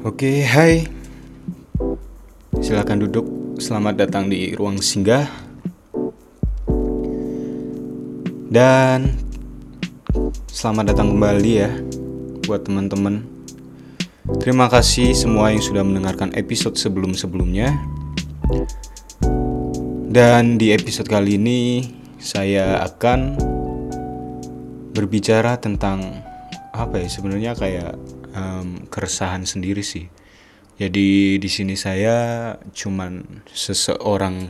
Oke, hai. Silakan duduk. Selamat datang di ruang singgah. Dan selamat datang kembali ya buat teman-teman. Terima kasih semua yang sudah mendengarkan episode sebelum-sebelumnya. Dan di episode kali ini saya akan berbicara tentang apa ya sebenarnya kayak um, keresahan sendiri sih. Jadi di sini saya cuman seseorang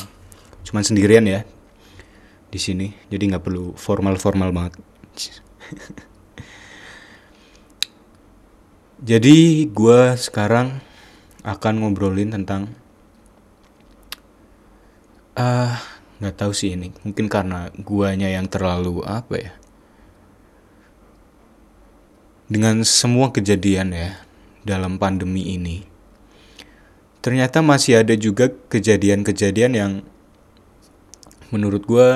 cuman sendirian ya di sini. Jadi nggak perlu formal-formal banget. Jadi gue sekarang akan ngobrolin tentang ah uh, nggak tahu sih ini mungkin karena guanya yang terlalu apa ya dengan semua kejadian ya dalam pandemi ini. Ternyata masih ada juga kejadian-kejadian yang menurut gue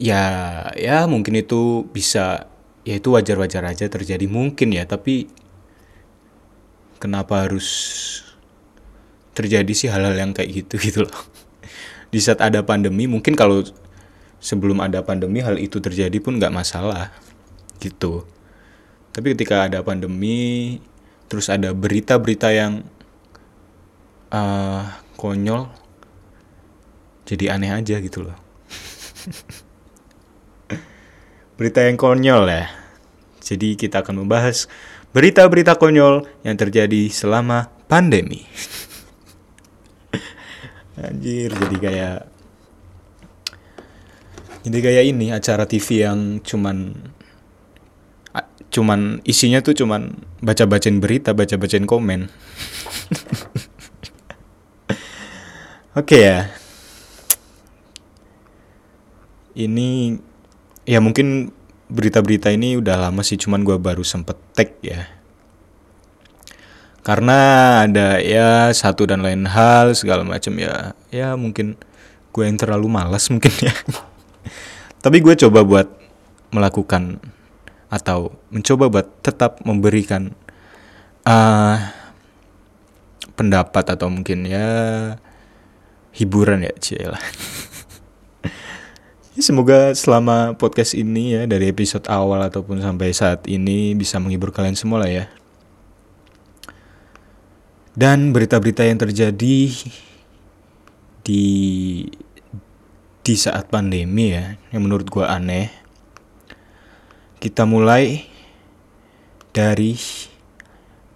ya ya mungkin itu bisa ya itu wajar-wajar aja terjadi. Mungkin ya tapi kenapa harus terjadi sih hal-hal yang kayak gitu gitu loh. Di saat ada pandemi mungkin kalau sebelum ada pandemi hal itu terjadi pun nggak masalah gitu tapi ketika ada pandemi terus ada berita-berita yang uh, konyol jadi aneh aja gitu loh. Berita yang konyol ya. Jadi kita akan membahas berita-berita konyol yang terjadi selama pandemi. Anjir, jadi kayak jadi kayak ini acara TV yang cuman cuman isinya tuh cuman baca-bacain berita, baca-bacain komen. Oke okay ya. Ini ya mungkin berita-berita ini udah lama sih cuman gue baru sempet tag ya karena ada ya satu dan lain hal segala macam ya ya mungkin gue yang terlalu malas mungkin ya tapi gue coba buat melakukan atau mencoba buat tetap memberikan uh, pendapat atau mungkin ya hiburan ya cila ya, semoga selama podcast ini ya dari episode awal ataupun sampai saat ini bisa menghibur kalian semua lah ya. Dan berita-berita yang terjadi di di saat pandemi ya yang menurut gue aneh kita mulai dari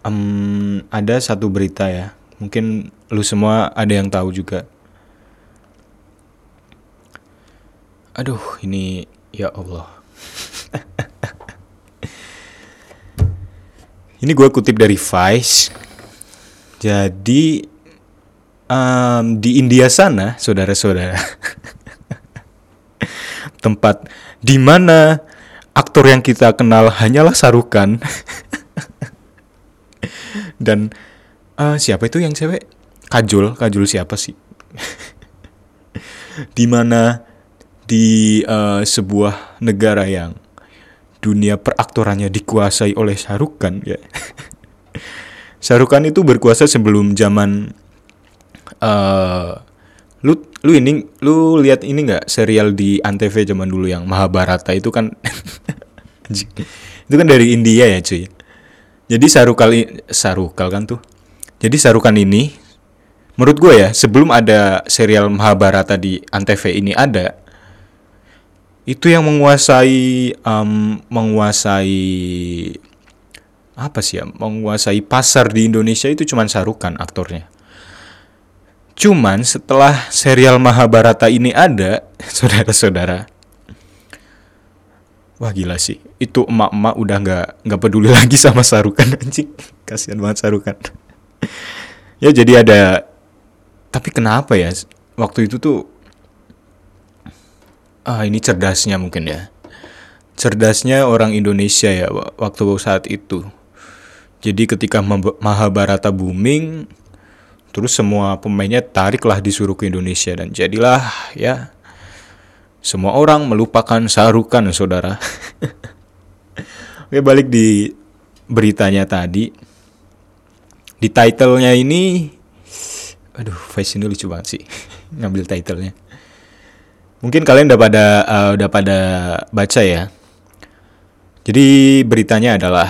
um, ada satu berita ya. Mungkin lu semua ada yang tahu juga. Aduh ini ya Allah. Ini gue kutip dari Vice. Jadi um, di India sana, saudara-saudara, tempat di mana aktor yang kita kenal hanyalah Sarukan dan uh, siapa itu yang cewek? Kajul, Kajul siapa sih? di mana di uh, sebuah negara yang dunia peraktorannya dikuasai oleh Sarukan ya. Syarukan itu berkuasa sebelum zaman uh, lu lu ini lu lihat ini nggak serial di antv zaman dulu yang Mahabharata itu kan? Itu kan dari India ya cuy. Jadi Sarukal Sarukal kan tuh? Jadi Sarukan ini menurut gue ya sebelum ada serial Mahabharata di antv ini ada itu yang menguasai um, menguasai apa sih ya menguasai pasar di Indonesia itu cuman Sarukan aktornya. Cuman setelah serial Mahabharata ini ada, saudara-saudara, wah gila sih, itu emak-emak udah nggak nggak peduli lagi sama Sarukan anjing, kasihan banget Sarukan. ya jadi ada, tapi kenapa ya? Waktu itu tuh, ah ini cerdasnya mungkin ya, cerdasnya orang Indonesia ya waktu saat itu. Jadi ketika Mahabharata booming, terus semua pemainnya tariklah disuruh ke Indonesia dan jadilah ya semua orang melupakan Sarukan saudara. Oke balik di beritanya tadi. Di titlenya ini, aduh, ini lucu banget sih ngambil titlenya. Mungkin kalian udah pada uh, udah pada baca ya. Jadi beritanya adalah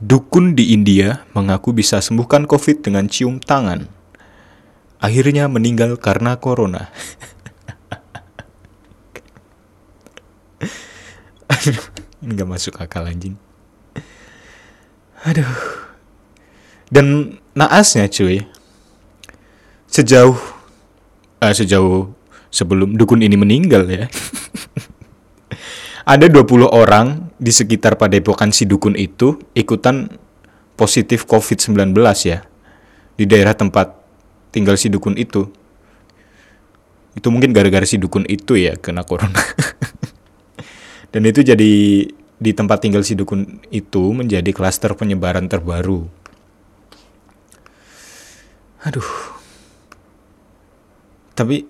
dukun di India mengaku bisa sembuhkan COVID dengan cium tangan. Akhirnya meninggal karena corona. ini gak masuk akal anjing. Aduh. Dan naasnya cuy. Sejauh uh, sejauh sebelum dukun ini meninggal ya. ada 20 orang di sekitar padepokan si dukun itu ikutan positif COVID-19 ya. Di daerah tempat tinggal si dukun itu. Itu mungkin gara-gara si dukun itu ya kena corona. Dan itu jadi di tempat tinggal si dukun itu menjadi klaster penyebaran terbaru. Aduh. Tapi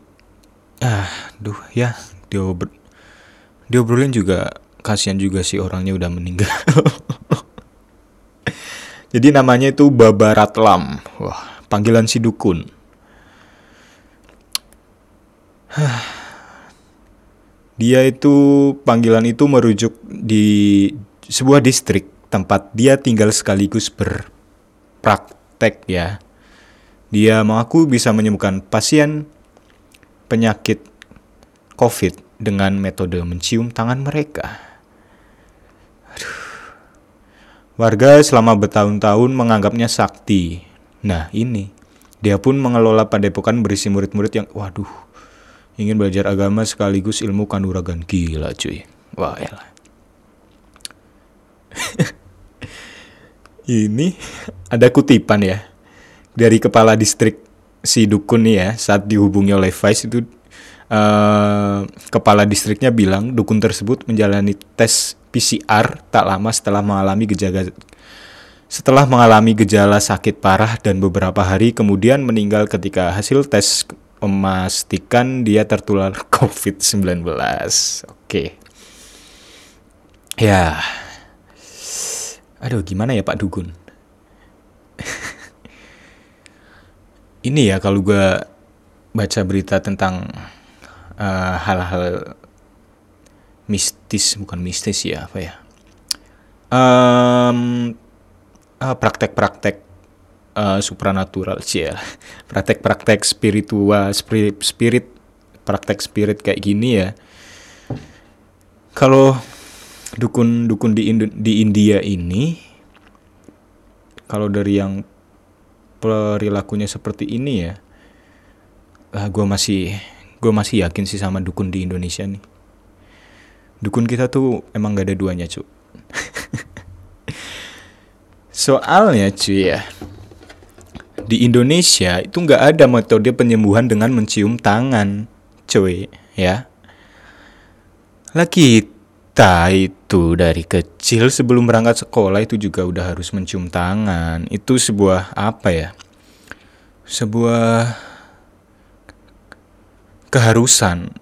ah, duh ya, diobrol diobrolin juga kasihan juga sih orangnya udah meninggal. Jadi namanya itu Babaratlam. Wah, panggilan si dukun. Dia itu panggilan itu merujuk di sebuah distrik tempat dia tinggal sekaligus berpraktek ya. Dia mengaku bisa menyembuhkan pasien penyakit COVID dengan metode mencium tangan mereka. Aduh. Warga selama bertahun-tahun menganggapnya sakti. Nah ini, dia pun mengelola padepokan berisi murid-murid yang, waduh, ingin belajar agama sekaligus ilmu kanuragan. Gila cuy. Wah elah ini ada kutipan ya dari kepala distrik si dukun nih ya saat dihubungi oleh Vice itu uh, kepala distriknya bilang dukun tersebut menjalani tes PCR tak lama setelah mengalami gejala setelah mengalami gejala sakit parah dan beberapa hari kemudian meninggal ketika hasil tes memastikan dia tertular COVID-19. Oke. Ya. Aduh, gimana ya Pak Dugun? Ini ya kalau gue baca berita tentang eh, hal-hal uh, mistis, bukan mistis ya, apa ya? Um, praktek-praktek uh, supranatural ya praktek-praktek spiritual spirit spirit praktek spirit kayak gini ya. Kalau dukun-dukun di Indo di India ini kalau dari yang perilakunya seperti ini ya uh, gue masih gue masih yakin sih sama dukun di Indonesia nih. Dukun kita tuh emang gak ada duanya cu soalnya cuy ya di Indonesia itu nggak ada metode penyembuhan dengan mencium tangan, cuy, ya. Lah kita itu dari kecil sebelum berangkat sekolah itu juga udah harus mencium tangan. Itu sebuah apa ya? Sebuah keharusan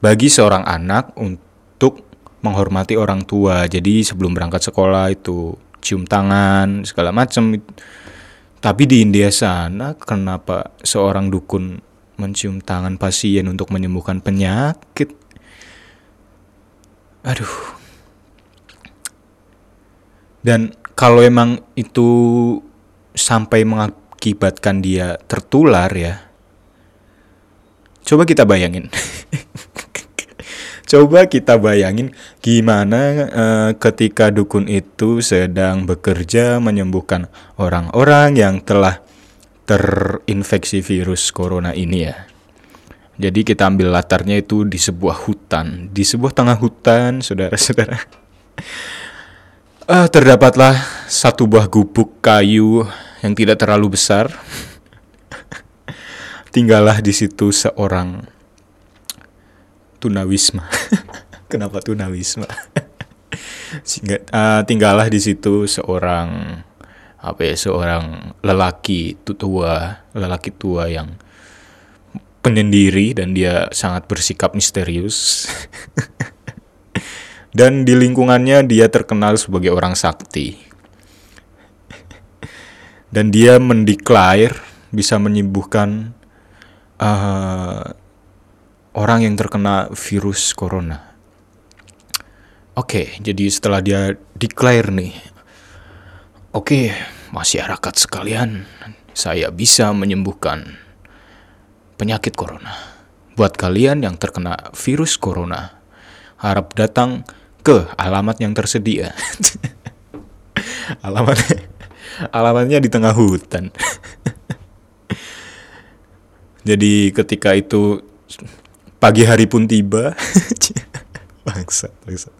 bagi seorang anak untuk menghormati orang tua. Jadi sebelum berangkat sekolah itu cium tangan segala macam tapi di India sana kenapa seorang dukun mencium tangan pasien untuk menyembuhkan penyakit? Aduh. Dan kalau emang itu sampai mengakibatkan dia tertular ya. Coba kita bayangin. Coba kita bayangin gimana uh, ketika dukun itu sedang bekerja menyembuhkan orang-orang yang telah terinfeksi virus corona ini ya. Jadi kita ambil latarnya itu di sebuah hutan, di sebuah tengah hutan, saudara-saudara. Uh, terdapatlah satu buah gubuk kayu yang tidak terlalu besar. Tinggallah di situ seorang tunawisma. Kenapa tunawisma? Sehingga uh, tinggallah di situ seorang apa ya seorang lelaki tua lelaki tua yang penyendiri dan dia sangat bersikap misterius dan di lingkungannya dia terkenal sebagai orang sakti dan dia mendeklar bisa menyembuhkan uh, orang yang terkena virus corona. Oke, okay, jadi setelah dia declare nih, oke okay, masyarakat sekalian, saya bisa menyembuhkan penyakit corona. Buat kalian yang terkena virus corona, harap datang ke alamat yang tersedia. alamatnya, alamatnya di tengah hutan. Jadi ketika itu pagi hari pun tiba, bangsa, bangsa.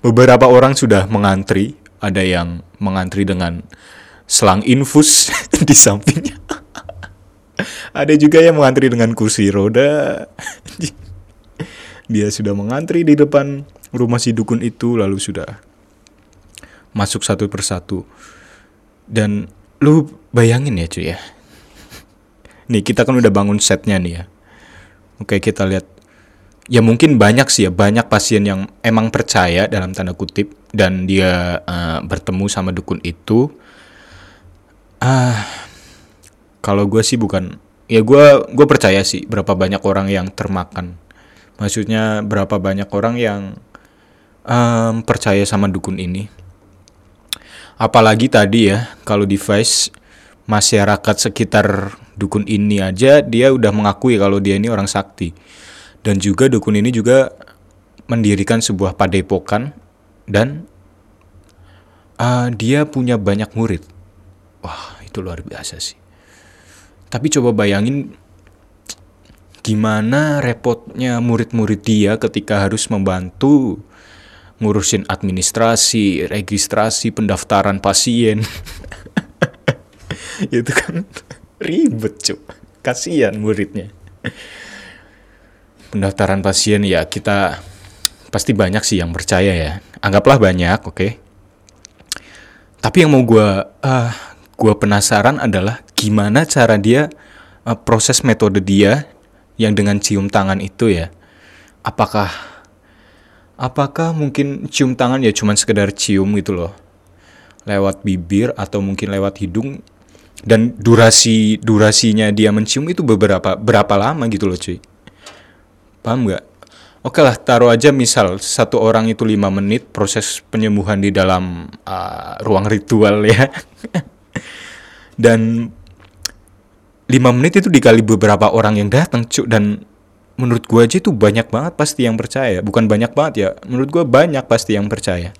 Beberapa orang sudah mengantri, ada yang mengantri dengan selang infus di sampingnya. Ada juga yang mengantri dengan kursi roda. Dia sudah mengantri di depan rumah si dukun itu lalu sudah masuk satu persatu. Dan lu bayangin ya cuy ya. Nih kita kan udah bangun setnya nih ya. Oke kita lihat. Ya mungkin banyak sih ya, banyak pasien yang emang percaya dalam tanda kutip dan dia uh, bertemu sama dukun itu. Ah, uh, kalau gue sih bukan ya gue gue percaya sih berapa banyak orang yang termakan maksudnya berapa banyak orang yang um, percaya sama dukun ini apalagi tadi ya kalau device masyarakat sekitar dukun ini aja dia udah mengakui kalau dia ini orang sakti. Dan juga dukun ini juga mendirikan sebuah padepokan dan uh, dia punya banyak murid. Wah itu luar biasa sih. Tapi coba bayangin gimana repotnya murid-murid dia ketika harus membantu ngurusin administrasi, registrasi, pendaftaran pasien. itu kan ribet, cuk. Kasihan muridnya. Pendaftaran pasien ya kita pasti banyak sih yang percaya ya. Anggaplah banyak, oke. Okay? Tapi yang mau gue uh, gue penasaran adalah gimana cara dia uh, proses metode dia yang dengan cium tangan itu ya apakah apakah mungkin cium tangan ya cuman sekedar cium gitu loh lewat bibir atau mungkin lewat hidung dan durasi durasinya dia mencium itu beberapa berapa lama gitu loh cuy. Paham nggak? Oke lah taruh aja misal satu orang itu lima menit proses penyembuhan di dalam uh, ruang ritual ya. Dan lima menit itu dikali beberapa orang yang datang cuk dan menurut gue aja itu banyak banget pasti yang percaya. Bukan banyak banget ya menurut gue banyak pasti yang percaya.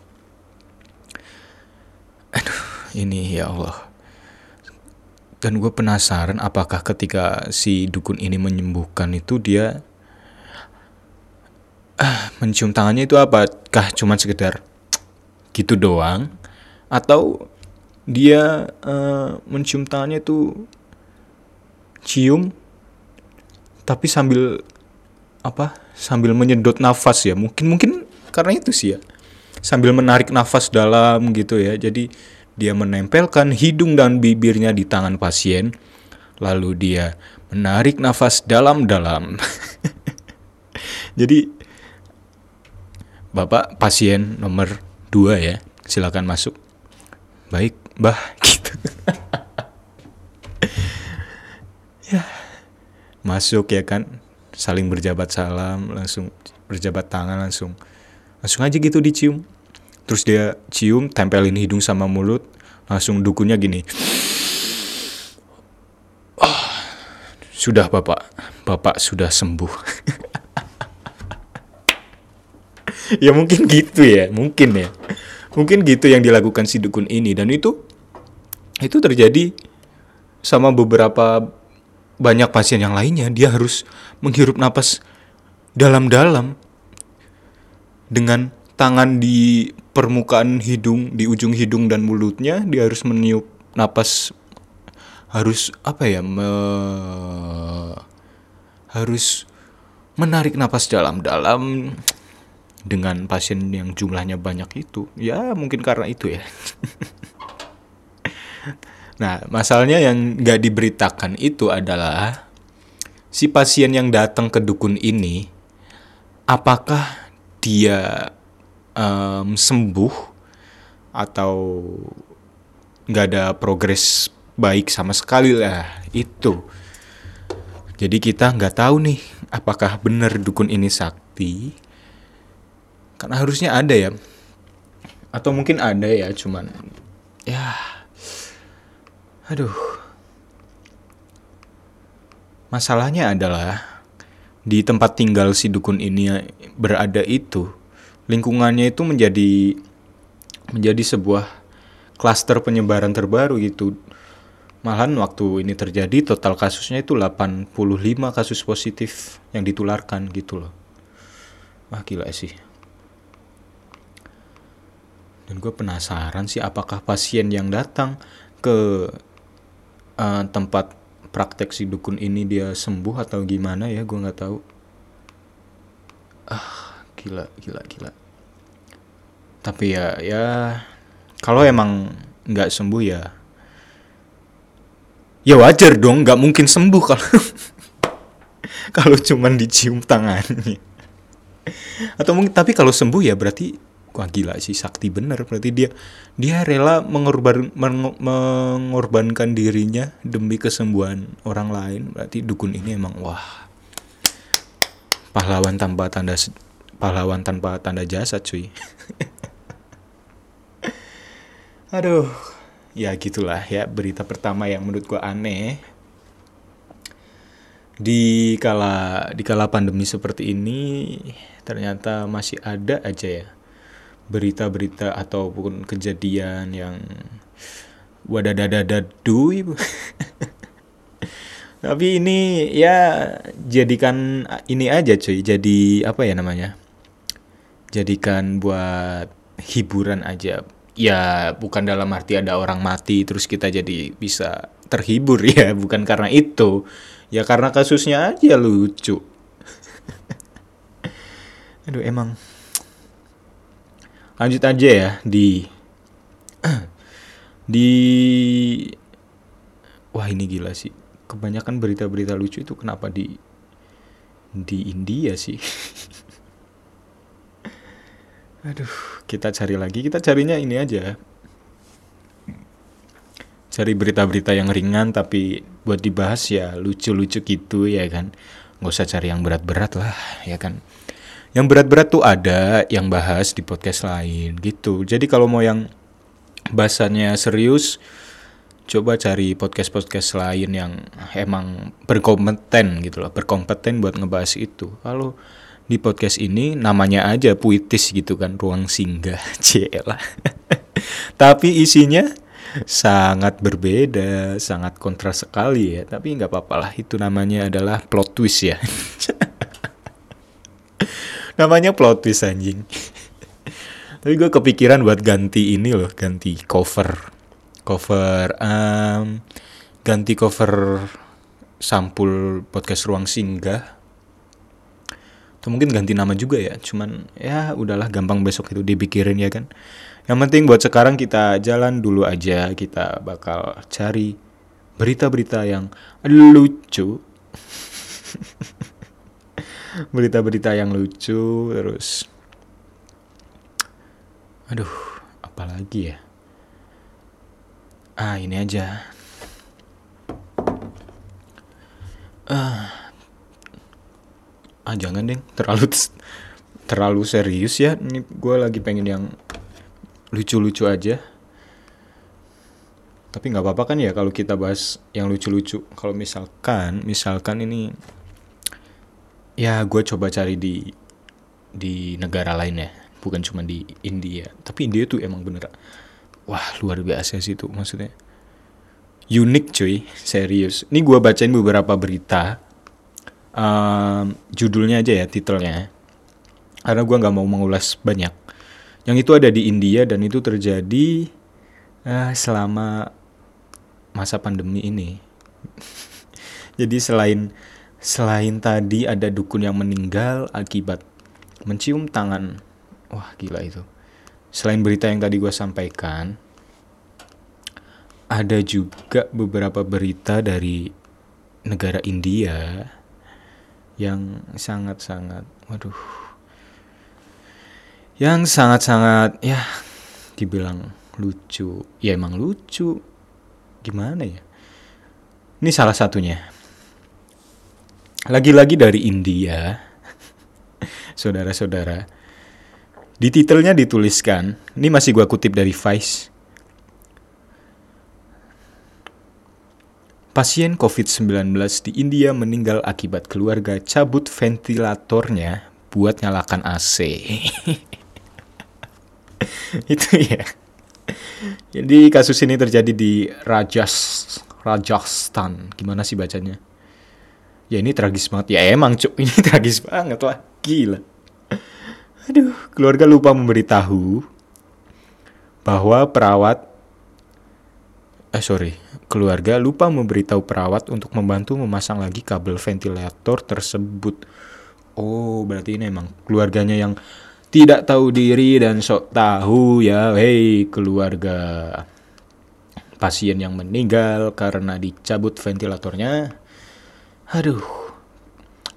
Aduh ini ya Allah dan gue penasaran apakah ketika si dukun ini menyembuhkan itu dia ah, mencium tangannya itu apakah cuma sekedar gitu doang? Atau dia uh, mencium tangannya itu cium tapi sambil apa? Sambil menyedot nafas ya? Mungkin mungkin karena itu sih ya. Sambil menarik nafas dalam gitu ya. Jadi dia menempelkan hidung dan bibirnya di tangan pasien. Lalu dia menarik nafas dalam-dalam. Jadi bapak pasien nomor dua ya silakan masuk. Baik mbah gitu. Ya masuk ya kan. Saling berjabat salam langsung berjabat tangan langsung. Langsung aja gitu dicium terus dia cium tempelin hidung sama mulut. Langsung dukunnya gini. Oh, sudah bapak. Bapak sudah sembuh. Ya mungkin gitu ya. Mungkin ya. Mungkin gitu yang dilakukan si dukun ini. Dan itu itu terjadi sama beberapa banyak pasien yang lainnya. Dia harus menghirup napas dalam-dalam dengan tangan di permukaan hidung di ujung hidung dan mulutnya dia harus meniup napas harus apa ya me, harus menarik napas dalam-dalam dengan pasien yang jumlahnya banyak itu. Ya mungkin karena itu ya. Nah, masalahnya yang nggak diberitakan itu adalah si pasien yang datang ke dukun ini, apakah dia um, sembuh atau nggak ada progres baik sama sekali lah itu. Jadi kita nggak tahu nih apakah benar dukun ini sakti? Karena harusnya ada ya. Atau mungkin ada ya cuman ya aduh. Masalahnya adalah di tempat tinggal si dukun ini berada itu lingkungannya itu menjadi menjadi sebuah klaster penyebaran terbaru gitu. Malahan waktu ini terjadi total kasusnya itu 85 kasus positif yang ditularkan gitu loh. Wah gila sih. Dan gue penasaran sih apakah pasien yang datang ke uh, tempat praktek si dukun ini dia sembuh atau gimana ya? Gue nggak tahu. Ah gila gila gila. Tapi ya ya kalau emang nggak sembuh ya ya wajar dong nggak mungkin sembuh kalau kalau cuman dicium tangannya. Atau mungkin tapi kalau sembuh ya berarti wah gila sih sakti bener. Berarti dia dia rela mengorban mengorbankan dirinya demi kesembuhan orang lain. Berarti dukun ini emang wah pahlawan tanpa tanda pahlawan tanpa tanda jasa cuy. Aduh. Ya gitulah ya berita pertama yang menurut gua aneh. Di kala di kala pandemi seperti ini ternyata masih ada aja ya berita-berita ataupun kejadian yang wadadadadadu ibu tapi ini ya jadikan ini aja cuy jadi apa ya namanya jadikan buat hiburan aja. Ya bukan dalam arti ada orang mati terus kita jadi bisa terhibur ya bukan karena itu. Ya karena kasusnya aja lucu. Aduh emang. Lanjut aja ya di di wah ini gila sih. Kebanyakan berita-berita lucu itu kenapa di di India sih aduh. Kita cari lagi kita carinya ini aja. Cari berita-berita yang ringan tapi buat dibahas ya lucu-lucu gitu ya kan. Nggak usah cari yang berat-berat lah ya kan. Yang berat-berat tuh ada yang bahas di podcast lain gitu. Jadi kalau mau yang bahasannya serius coba cari podcast-podcast lain yang emang berkompeten gitu loh berkompeten buat ngebahas itu. Kalau di podcast ini namanya aja puitis gitu kan ruang singgah cila tapi isinya sangat berbeda sangat kontras sekali ya. Tapi nggak apa-apa lah itu namanya adalah plot twist ya. Namanya plot twist anjing. Tapi gue kepikiran buat ganti ini loh ganti cover. Cover um, ganti cover sampul podcast ruang singgah atau mungkin ganti nama juga ya. Cuman ya udahlah gampang besok itu dipikirin ya kan? Yang penting buat sekarang kita jalan dulu aja. Kita bakal cari berita-berita yang lucu. Berita-berita yang lucu terus aduh apalagi ya? Ah ini aja ah jangan deh terlalu terlalu serius ya. Ini gue lagi pengen yang lucu-lucu aja. Tapi nggak apa-apa kan ya kalau kita bahas yang lucu-lucu. Kalau misalkan misalkan ini ya gue coba cari di di negara lain ya. Bukan cuma di India. Tapi India tuh emang bener. Wah luar biasa sih tuh maksudnya. Unik cuy. Serius. Ini gue bacain beberapa berita um, judulnya aja ya titelnya karena gue nggak mau mengulas banyak yang itu ada di India dan itu terjadi uh, selama masa pandemi ini jadi selain Selain tadi ada dukun yang meninggal akibat mencium tangan. Wah gila itu. Selain berita yang tadi gue sampaikan, ada juga beberapa berita dari negara India yang sangat-sangat, waduh, yang sangat-sangat ya dibilang lucu, ya emang lucu, gimana ya? Ini salah satunya. Lagi-lagi dari India saudara-saudara di titelnya dituliskan ini masih gua kutip dari Vice Pasien COVID-19 di India meninggal akibat keluarga cabut ventilatornya buat nyalakan AC. Itu ya. Jadi kasus ini terjadi di Rajas Rajasthan. Gimana sih bacanya? Ya ini tragis banget. Ya emang cuk, ini tragis banget lah. Gila. Aduh, keluarga lupa memberitahu bahwa perawat eh sorry, keluarga lupa memberitahu perawat untuk membantu memasang lagi kabel ventilator tersebut. Oh, berarti ini emang keluarganya yang tidak tahu diri dan sok tahu ya. Hei, keluarga pasien yang meninggal karena dicabut ventilatornya. Aduh,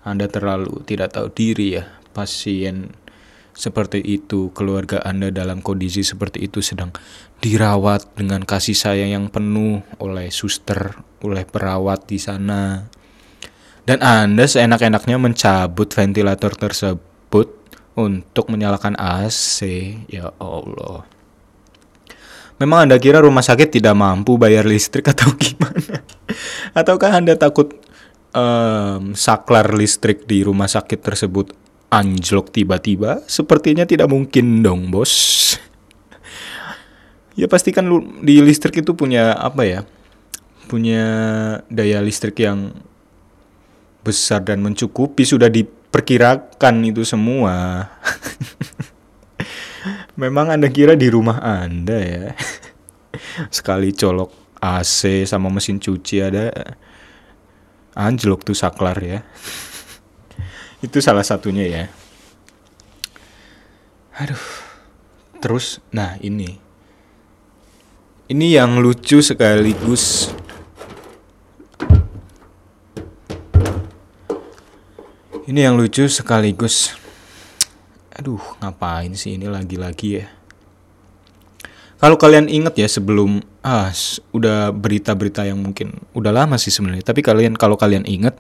Anda terlalu tidak tahu diri ya. Pasien seperti itu, keluarga Anda dalam kondisi seperti itu sedang dirawat dengan kasih sayang yang penuh oleh suster, oleh perawat di sana. Dan Anda seenak-enaknya mencabut ventilator tersebut untuk menyalakan AC. Ya Allah. Memang Anda kira rumah sakit tidak mampu bayar listrik atau gimana? Ataukah Anda takut um, saklar listrik di rumah sakit tersebut anjlok tiba-tiba? Sepertinya tidak mungkin dong, bos. Ya pasti kan di listrik itu punya apa ya? Punya daya listrik yang besar dan mencukupi sudah diperkirakan itu semua. Memang Anda kira di rumah Anda ya. Sekali colok AC sama mesin cuci ada anjlok tuh saklar ya. Itu salah satunya ya. Aduh. Terus, nah ini. Ini yang lucu sekaligus. Ini yang lucu sekaligus. Aduh, ngapain sih ini lagi-lagi ya? Kalau kalian inget ya sebelum ah udah berita-berita yang mungkin udah lama sih sebenarnya, tapi kalian kalau kalian inget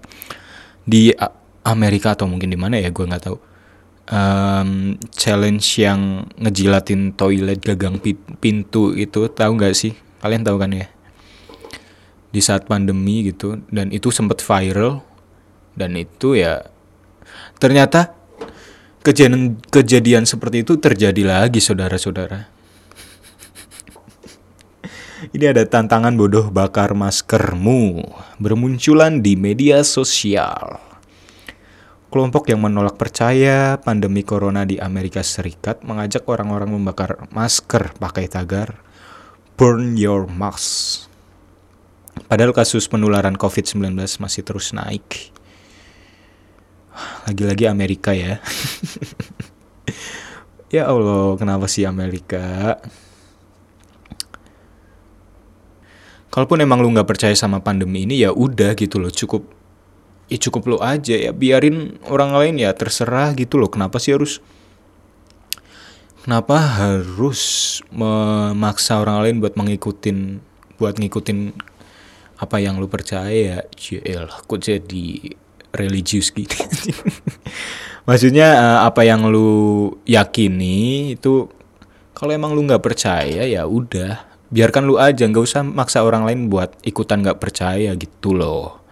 di Amerika atau mungkin di mana ya gue nggak tahu um, challenge yang ngejilatin toilet gagang pintu itu tahu nggak sih? Kalian tahu kan ya? Di saat pandemi gitu dan itu sempat viral dan itu ya ternyata kejadian kejadian seperti itu terjadi lagi saudara-saudara. Ini ada tantangan bodoh bakar maskermu bermunculan di media sosial Kelompok yang menolak percaya pandemi corona di Amerika Serikat mengajak orang-orang membakar masker pakai tagar Burn Your Mask. Padahal kasus penularan COVID-19 masih terus naik. Lagi-lagi Amerika ya. ya Allah, kenapa sih Amerika? Kalaupun emang lu nggak percaya sama pandemi ini ya udah gitu loh, cukup ya cukup lo aja ya biarin orang lain ya terserah gitu loh kenapa sih harus kenapa harus memaksa orang lain buat mengikutin buat ngikutin apa yang lu percaya JL kok jadi religius gitu? Maksudnya eh, apa yang lu yakini itu kalau emang lu nggak percaya ya udah biarkan lu aja nggak usah maksa orang lain buat ikutan nggak percaya gitu loh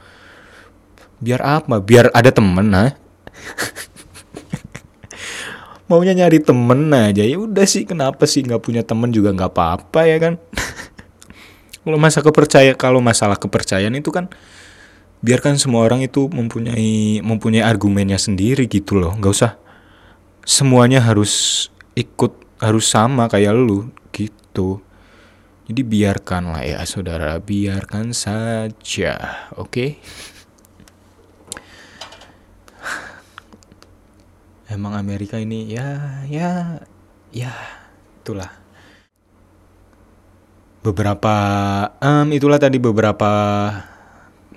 biar apa? Biar ada temen nah maunya nyari temen aja. Ya udah sih kenapa sih nggak punya temen juga nggak apa-apa ya kan? Kalau masa kepercayaan kalau masalah kepercayaan itu kan biarkan semua orang itu mempunyai mempunyai argumennya sendiri gitu loh. Nggak usah. Semuanya harus ikut harus sama kayak lu gitu. Jadi biarkanlah ya saudara. Biarkan saja oke? okay? Emang Amerika ini ya ya ya itulah. Beberapa um, itulah tadi beberapa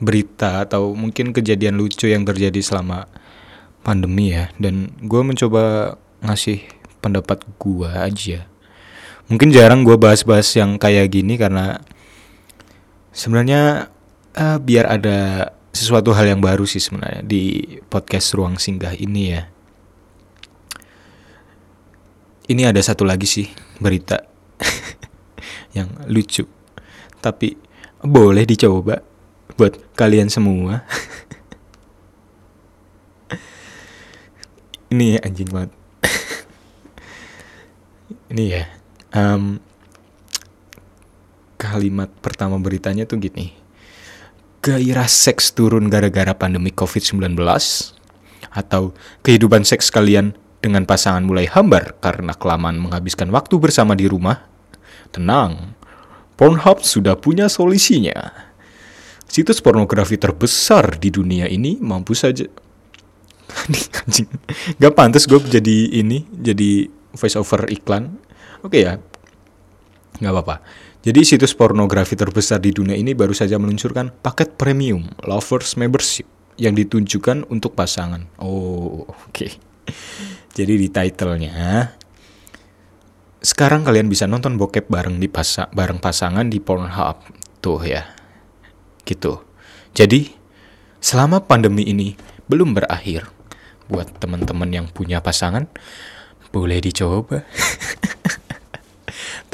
berita atau mungkin kejadian lucu yang terjadi selama pandemi ya. Dan gue mencoba ngasih pendapat gue aja. Mungkin jarang gue bahas-bahas yang kayak gini karena sebenarnya uh, biar ada sesuatu hal yang baru sih sebenarnya di podcast ruang singgah ini ya ini ada satu lagi sih berita yang lucu. Tapi boleh dicoba buat kalian semua. Ini anjing banget. Ini ya um, kalimat pertama beritanya tuh gini. Gairah seks turun gara-gara pandemi covid-19 atau kehidupan seks kalian dengan pasangan mulai hambar karena kelamaan menghabiskan waktu bersama di rumah, tenang, Pornhub sudah punya solusinya. Situs pornografi terbesar di dunia ini mampu saja. Anjing. Gak pantas gue jadi ini jadi voice over iklan. Oke ya nggak apa-apa. Jadi situs pornografi terbesar di dunia ini baru saja meluncurkan paket premium lovers membership yang ditunjukkan untuk pasangan. Oh oke. okay. Jadi di titlenya sekarang kalian bisa nonton bokep bareng di pasa bareng pasangan di Pornhub tuh ya. Gitu. Jadi selama pandemi ini belum berakhir buat teman-teman yang punya pasangan boleh dicoba.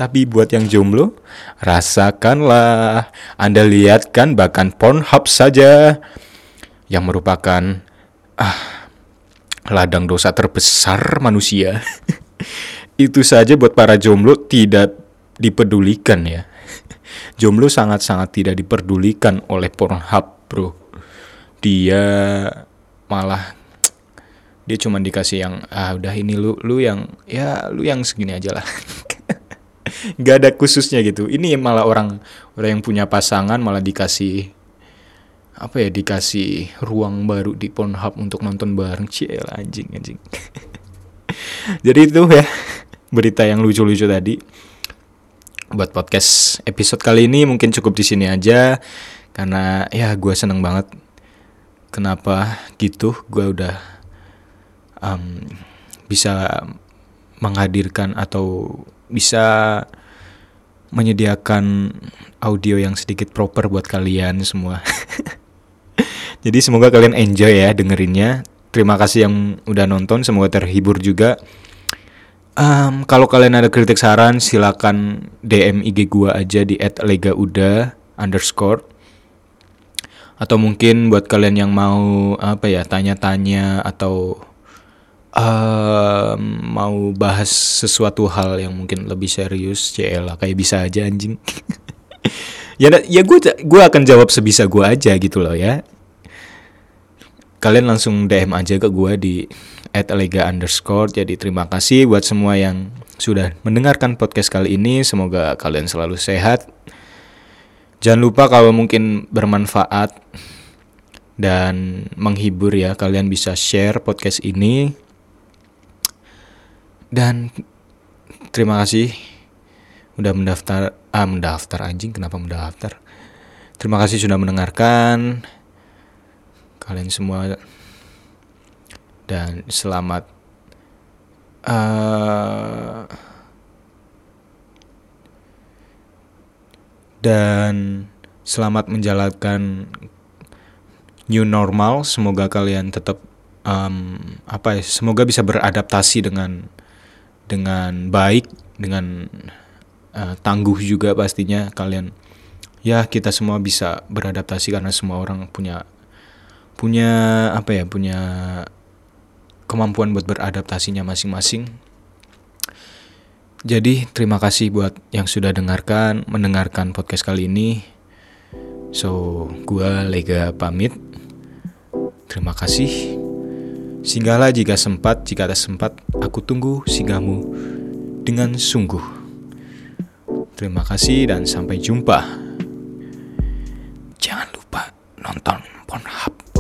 Tapi buat yang jomblo, rasakanlah. Anda lihat kan bahkan Pornhub saja yang merupakan ah ladang dosa terbesar manusia. Itu saja buat para jomblo tidak dipedulikan ya. Jomblo sangat-sangat tidak diperdulikan oleh Pornhub, Bro. Dia malah dia cuma dikasih yang ah udah ini lu lu yang ya lu yang segini aja lah. Gak ada khususnya gitu. Ini malah orang orang yang punya pasangan malah dikasih apa ya dikasih ruang baru di Pornhub untuk nonton bareng? Ciel anjing anjing. Jadi itu ya berita yang lucu-lucu tadi. Buat podcast episode kali ini mungkin cukup di sini aja karena ya gue seneng banget. Kenapa gitu? Gue udah um, bisa menghadirkan atau bisa menyediakan audio yang sedikit proper buat kalian semua Jadi semoga kalian enjoy ya dengerinnya. Terima kasih yang udah nonton, semoga terhibur juga. Um, kalau kalian ada kritik saran, silakan DM IG gua aja di @legauda underscore. Atau mungkin buat kalian yang mau apa ya tanya-tanya atau um, mau bahas sesuatu hal yang mungkin lebih serius, CL kayak bisa aja anjing. ya ya gue gue akan jawab sebisa gue aja gitu loh ya kalian langsung DM aja ke gue di @lega underscore. Jadi terima kasih buat semua yang sudah mendengarkan podcast kali ini. Semoga kalian selalu sehat. Jangan lupa kalau mungkin bermanfaat dan menghibur ya, kalian bisa share podcast ini. Dan terima kasih udah mendaftar ah mendaftar anjing kenapa mendaftar. Terima kasih sudah mendengarkan kalian semua. Dan selamat uh, dan selamat menjalankan new normal. Semoga kalian tetap um, apa ya semoga bisa beradaptasi dengan dengan baik dengan uh, tangguh juga pastinya kalian. Ya kita semua bisa beradaptasi karena semua orang punya punya apa ya punya kemampuan buat beradaptasinya masing-masing. Jadi terima kasih buat yang sudah dengarkan mendengarkan podcast kali ini. So gua Lega pamit. Terima kasih. Singgahlah jika sempat, jika tak sempat, aku tunggu singgahmu dengan sungguh. Terima kasih dan sampai jumpa. Jangan lupa nonton Pornhub.